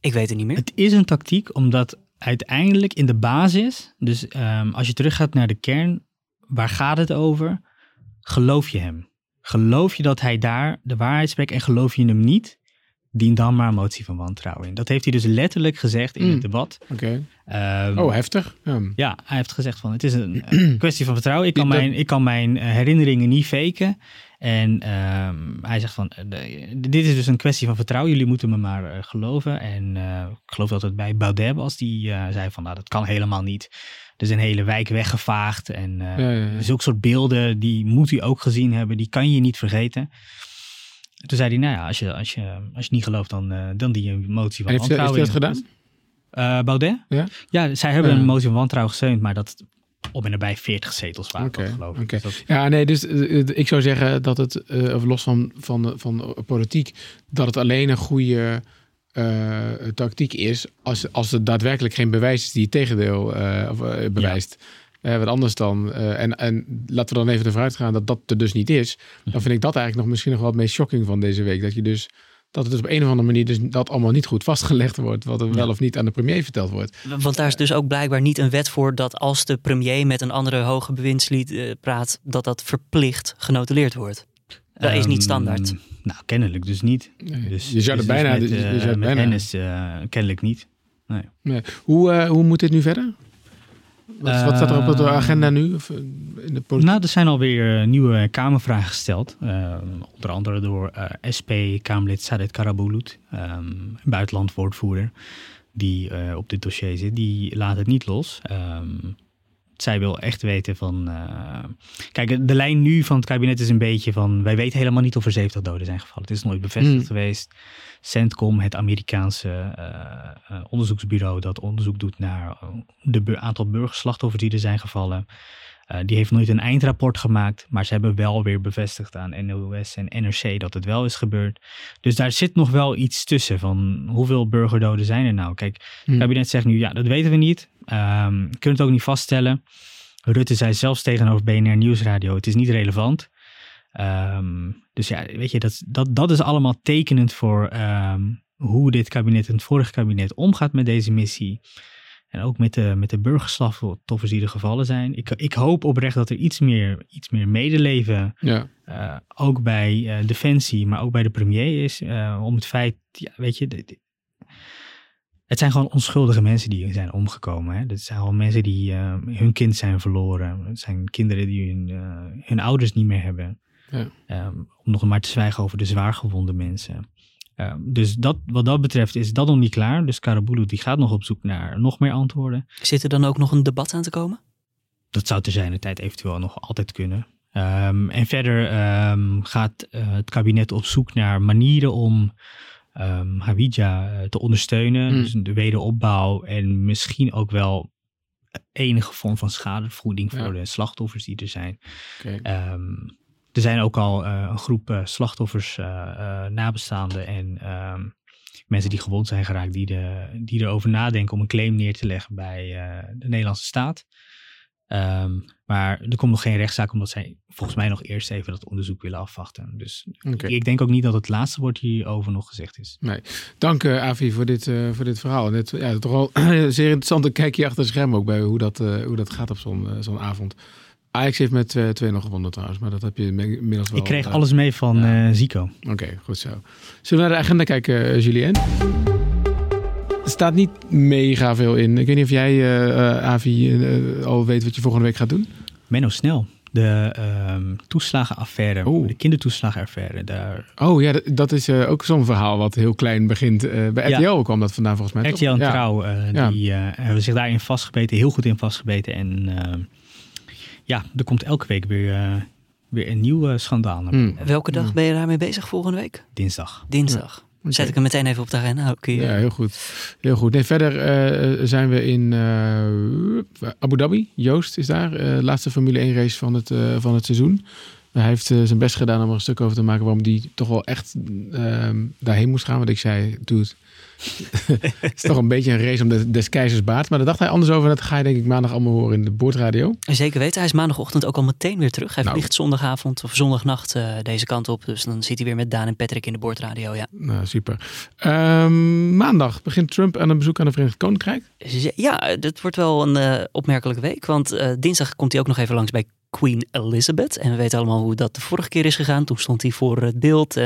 Ik weet het niet meer. Het is een tactiek omdat uiteindelijk in de basis, dus ehm, als je teruggaat naar de kern, waar gaat het over? Geloof je hem? Geloof je dat hij daar de waarheid spreekt en geloof je hem niet? Dien dan maar een motie van wantrouwen in. Dat heeft hij dus letterlijk gezegd in Mm. het debat. Oké. Ehm, Oh, heftig. Ja. ja, hij heeft gezegd van het is een eh, kwestie van vertrouwen. Ik kan mijn, ik kan mijn eh, herinneringen niet faken. En ehm, hij zegt van eh, de- dit is dus een kwestie van vertrouwen. Jullie moeten me maar eh, geloven. En eh, ik geloof dat het bij Baudet was die zei van nou dat kan helemaal niet. Er is een hele wijk weggevaagd. En Ja, ja, ja. zulke soort beelden die moet u ook gezien hebben. Die kan je niet vergeten. Toen zei hij nou ja als je, als je, als je niet gelooft dan, dan die een motie van En heeft, hij- wantrouwen. dat gedaan? Baudet? Ja? Ja, zij hebben een motie van wantrouwen gesteund, maar dat op en nabij 40 zetels waren, dat geloof ik. Dus dat- Ja, nee, dus eh, eh, ik zou zeggen dat het, eh, of los van, van, van politiek, dat het alleen een goede tactiek is als, als er daadwerkelijk geen bewijs is die het tegendeel of, bewijst. Eh, wat anders dan, en, en laten we dan even ervan uitgaan dat dat er dus niet is, dan vind ik dat eigenlijk nog misschien nog wel het meest shocking van deze week. Dat je dus, dat het dus op een of andere manier dus dat allemaal niet goed vastgelegd wordt, wat er wel of niet aan de premier verteld wordt. Want daar is dus ook blijkbaar niet een wet voor dat als de premier met een andere hoge bewindslied eh, praat, dat dat verplicht genotuleerd wordt. Dat is niet Ehm, standaard. Nou, kennelijk dus niet. Nee, Dus, je zou dus er bijna, dus met, eh, zou het met bijna- hen is eh, kennelijk niet. Nee. Hoe, eh, hoe moet dit nu verder? Wat, wat staat er op de Eh, agenda nu? Of, eh, in de politiek? Nou, er zijn alweer eh, nieuwe Kamervragen gesteld. eh, onder andere door eh, SP-Kamerlid Sadet Karabulut, ehm buitenlandwoordvoerder, die op dit dossier zit. Die laat het niet los. Ehm, zij wil echt weten van... kijk, de lijn nu van het kabinet is een beetje van... wij weten helemaal niet of er 70 doden zijn gevallen. Het is nooit bevestigd Hmm. geweest. CENTCOM, het Amerikaanse eh, eh, onderzoeksbureau... dat onderzoek doet naar eh, de bu- aantal burgerslachtoffers die er zijn gevallen... Die heeft nooit een eindrapport gemaakt, maar ze hebben wel weer bevestigd aan NOS en NRC dat het wel is gebeurd. Dus daar zit nog wel iets tussen van hoeveel burgerdoden zijn er nou? Kijk, het Hmm. kabinet zegt nu ja, dat weten we niet. Ehm kunnen het ook niet vaststellen. Rutte zei zelfs tegenover BNR Nieuwsradio, het is niet relevant. Ehm, dus ja, weet je, dat, dat, dat is allemaal tekenend voor ehm, hoe dit kabinet en het vorige kabinet omgaat met deze missie. En ook met de, met de burgerslachtoffers die er gevallen zijn. Ik, ik hoop oprecht dat er iets meer, iets meer medeleven, Ja. eh, ook bij eh, Defensie, maar ook bij de premier is. eh, om het feit, ja, weet je, de- de- het zijn gewoon onschuldige mensen die zijn omgekomen. Hè? Het zijn gewoon mensen die hun kind zijn verloren. Het zijn kinderen die hun, hun ouders niet meer hebben. Ja. Ehm, om nog maar te zwijgen over de zwaargewonde mensen. Ehm, dus dat, wat dat betreft is dat nog niet klaar. Dus Karabulu die gaat nog op zoek naar nog meer antwoorden. Zit er dan ook nog een debat aan te komen? Dat zou te zijn de tijd eventueel nog altijd kunnen. Ehm, en verder ehm, gaat eh, het kabinet op zoek naar manieren om ehm Hawija eh, te ondersteunen. Mm. Dus de wederopbouw en misschien ook wel enige vorm van schadevergoeding voor Ja. de slachtoffers die er zijn. Oké. Ehm, er zijn ook al eh, een groep eh, slachtoffers, eh, nabestaanden en ehm, mensen die gewond zijn geraakt, die, de, die erover nadenken om een claim neer te leggen bij de Nederlandse staat. Ehm, maar er komt nog geen rechtszaak, omdat zij volgens mij nog eerst even dat onderzoek willen afwachten. Dus ik denk ook niet dat het laatste woord hierover nog gezegd is. Dank eh, Avi voor dit, voor dit verhaal. Het, ja, toch wel zeer interessant een kijkje achter de schermen ook bij hoe dat, hoe dat gaat op zo'n zo'n avond. Ajax heeft met eh 2 nog gewonnen trouwens, maar dat heb je inmiddels wel. ik kreeg eh, alles mee van ja. eh, Zico. Oké, goed zo. Zullen we naar de agenda kijken, eh, Julien? Er staat niet mega veel in. Ik weet niet of jij, eh, eh, Avi, eh, al weet wat je volgende week gaat doen. Menno Snel, de ehm, toeslagenaffaire, Oeh. de kindertoeslagenaffaire. Daar Oh ja, dat, dat is eh, ook zo'n verhaal wat heel klein begint. Eh, bij Ja. RTL kwam dat vandaan volgens mij. RTL en Ja. Trouw, eh, Ja. die eh, hebben zich daarin vastgebeten, heel goed in vastgebeten. En eh, ja, er komt elke week weer, eh, weer een nieuw eh, schandaal naar boven. Welke dag Hmm. ben je daarmee bezig volgende week? Dinsdag. Dinsdag. Zet ik hem meteen even op de agenda. Oké. Ja, heel goed. Heel goed. Nee, verder eh, zijn we in eh, Abu Dhabi. Joost is daar. eh, laatste Formule 1 race van het, eh, van het seizoen. Hij heeft eh, zijn best gedaan om er een stuk over te maken waarom die toch wel echt ehm, daarheen moest gaan. Want ik zei, doe het. is toch een beetje een race om de, des keizers baard. Maar daar dacht hij anders over. Dat ga je denk ik maandag allemaal horen in de boordradio. Zeker weten, hij is maandagochtend ook al meteen weer terug. Hij Nou. vliegt zondagavond of zondagnacht eh, deze kant op. Dus dan zit hij weer met Daan en Patrick in de boordradio. Ja, Nou, super. Ehm, maandag begint Trump aan een bezoek aan het Verenigd Koninkrijk. Ja dit wordt wel een eh, opmerkelijke week. Want eh, dinsdag komt hij ook nog even langs bij Queen Elizabeth. En we weten allemaal hoe dat de vorige keer is gegaan. Toen stond hij voor het beeld. Eh,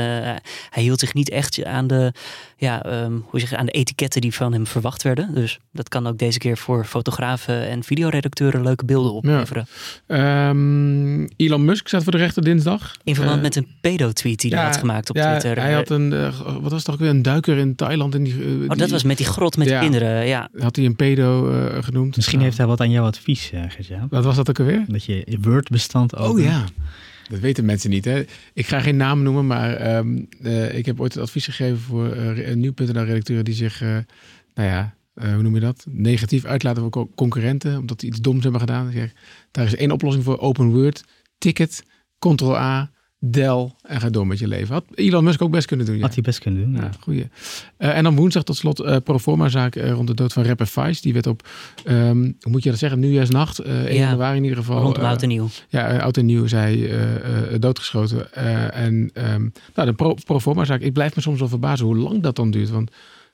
hij hield zich niet echt aan de, ja, ehm, hoe zeg je, aan de etiketten die van hem verwacht werden. Dus dat kan ook deze keer voor fotografen en videoredacteuren leuke beelden opleveren. Ehm, Elon Musk staat voor de rechter dinsdag. In verband Eh, met een pedo-tweet die hij had gemaakt op ja, Twitter. Hij had een, eh, wat was het toch weer, een duiker in Thailand. In die, Oh, dat die- was met die grot met Ja. kinderen. Ja, Had hij een pedo eh, genoemd. Misschien heeft hij wat aan jouw advies, uh, Gertja. Wat was dat ook alweer? Dat je je Word-bestand Oh opent. ja. Dat weten mensen niet. Hè? Ik ga geen naam noemen, maar ehm, eh, ik heb ooit het advies gegeven voor uh, nu.nl-redacteuren die zich, eh, nou ja, eh, hoe noem je dat? Negatief uitlaten voor co- concurrenten, omdat die iets doms hebben gedaan. Zeg, daar is één oplossing voor: Open Word, Ticket, Ctrl-A, Dell en ga door met je leven. Had Elon Musk ook best kunnen doen. Ja. Had hij best kunnen doen. Ja, goeie. Eh, en dan woensdag tot slot eh proforma zaak eh, rond de dood van rapper Vice. Die werd op, ehm, hoe moet je dat zeggen, nieuwjaarsnacht, eh 1 Ja, januari in ieder geval. rondom eh, oud en nieuw. ja, oud en nieuw is hij doodgeschoten. En ehm, nou, de pro, proforma zaak, ik blijf me soms wel verbazen hoe lang dat dan duurt. Want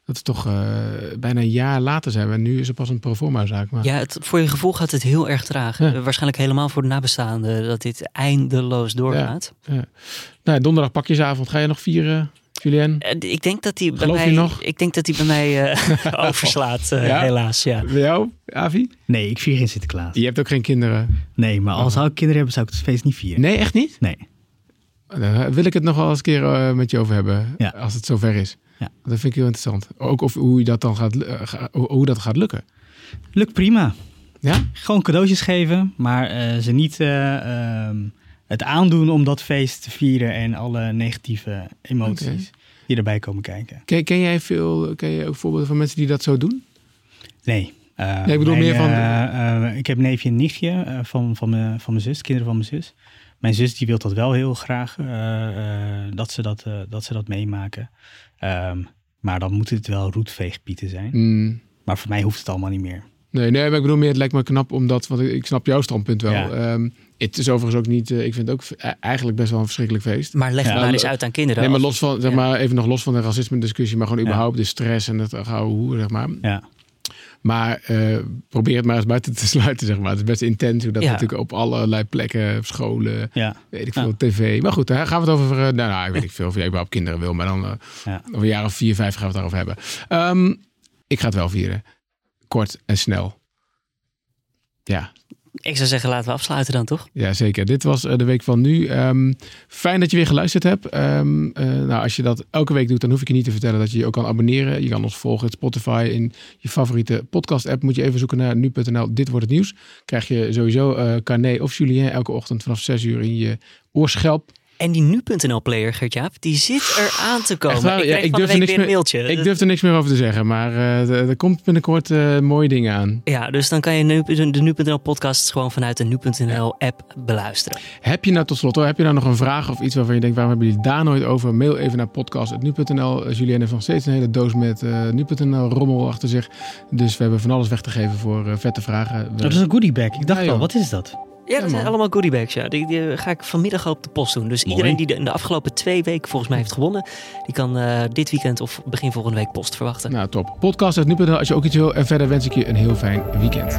dat is toch eh, bijna een jaar later zijn we. En nu is er pas een proforma zaak. Maar Ja, het, voor je gevoel gaat het heel erg traag. Ja. Eh, waarschijnlijk helemaal voor de nabestaanden. Dat dit eindeloos doorgaat. nou, donderdag pakjesavond. Ga je nog vieren, Julien? Eh, Ik denk dat hij bij mij, nog? Ik denk dat hij bij mij eh, overslaat, Ja? helaas. Ja. Bij jou, Avi? Nee, ik vier geen Sinterklaas. Je hebt ook geen kinderen. Nee, maar als zou ik kinderen hebben, zou ik het feest niet vieren. Nee, echt niet? Nee. Wil ik het nog wel eens een keer met je over hebben. Ja. Als het zover is. Ja. Dat vind ik heel interessant. Ook of hoe je dat dan gaat, eh, hoe dat gaat lukken. Lukt prima. Ja? Gewoon cadeautjes geven, maar eh, ze niet eh, ehm, het aandoen om dat feest te vieren en alle negatieve emoties die erbij komen kijken. Ken, ken jij veel, ken je ook voorbeelden van mensen die dat zo doen? Nee. Nee, ik bedoel mijn, meer van- ik heb een neefje en nichtje van, van, mijn, van mijn zus, kinderen van mijn zus. Mijn zus die wil dat wel heel graag, eh, eh, dat, ze dat, eh, dat ze dat meemaken. Ehm, maar dan moet het wel roetveegpieten zijn. Mm. Maar voor mij hoeft het allemaal niet meer. Nee, nee, maar ik bedoel meer, het lijkt me knap omdat, want ik, ik snap jouw standpunt wel. Ja. Ehm, het is overigens ook niet, ik vind het ook e- eigenlijk best wel een verschrikkelijk feest. Maar leg het Ja, maar eens uit aan kinderen. Nee, maar los van, zeg Ja. maar, even nog los van de racisme discussie, maar gewoon Ja. überhaupt de stress en het gouden hoe, zeg maar. Ja. Maar eh, probeer het maar eens buiten te sluiten, zeg maar. Het is best intens hoe dat Ja. natuurlijk op allerlei plekken, scholen, Ja. weet ik Ja. veel, tv. Maar goed, daar gaan we het over, eh, nou, nou, weet ik veel of jij überhaupt kinderen wil, maar dan eh, over een jaar of vier, vijf gaan we het daarover hebben. Ehm, ik ga het wel vieren. Kort en snel. Ja, Ik zou zeggen, laten we afsluiten dan, toch? ja, zeker. Dit was eh, de week van nu. Ehm, fijn dat je weer geluisterd hebt. Ehm, eh, nou, als je dat elke week doet, dan hoef ik je niet te vertellen dat je je ook kan abonneren. Je kan ons volgen in Spotify. In je favoriete podcast-app moet je even zoeken naar nu.nl. Dit wordt het nieuws. Krijg je sowieso eh Carné of Julien elke ochtend vanaf 6 uur in je oorschelp. En die nu.nl-player, Gertjaap, die zit er aan te komen. Waar? Ik Ja, ik durf er week niks weer een meer- mailtje. Ik durf er niks meer over te zeggen, maar eh, er komt binnenkort eh, mooie dingen aan. Ja, dus dan kan je nu, de nu.nl-podcast gewoon vanuit de nu.nl-app beluisteren. Heb je nou tot slot, hoor, heb je nou nog een vraag of iets waarvan je denkt, waarom hebben jullie daar nooit over? Mail even naar podcast.nu.nl. Uh, Julien heeft nog steeds een hele doos met eh, nu.nl rommel achter zich. Dus we hebben van alles weg te geven voor eh, vette vragen. Dat is een goodiebag. Ik dacht Ja, wel, wat is dat? Ja, dat zijn allemaal goodiebags. Ja. Die, die ga ik vanmiddag op de post doen. Dus Mooi. iedereen die de, in de afgelopen twee weken volgens mij heeft gewonnen, die kan eh, dit weekend of begin volgende week post verwachten. Nou, top. Podcast.nu.nl als je ook iets wil. En verder wens ik je een heel fijn weekend.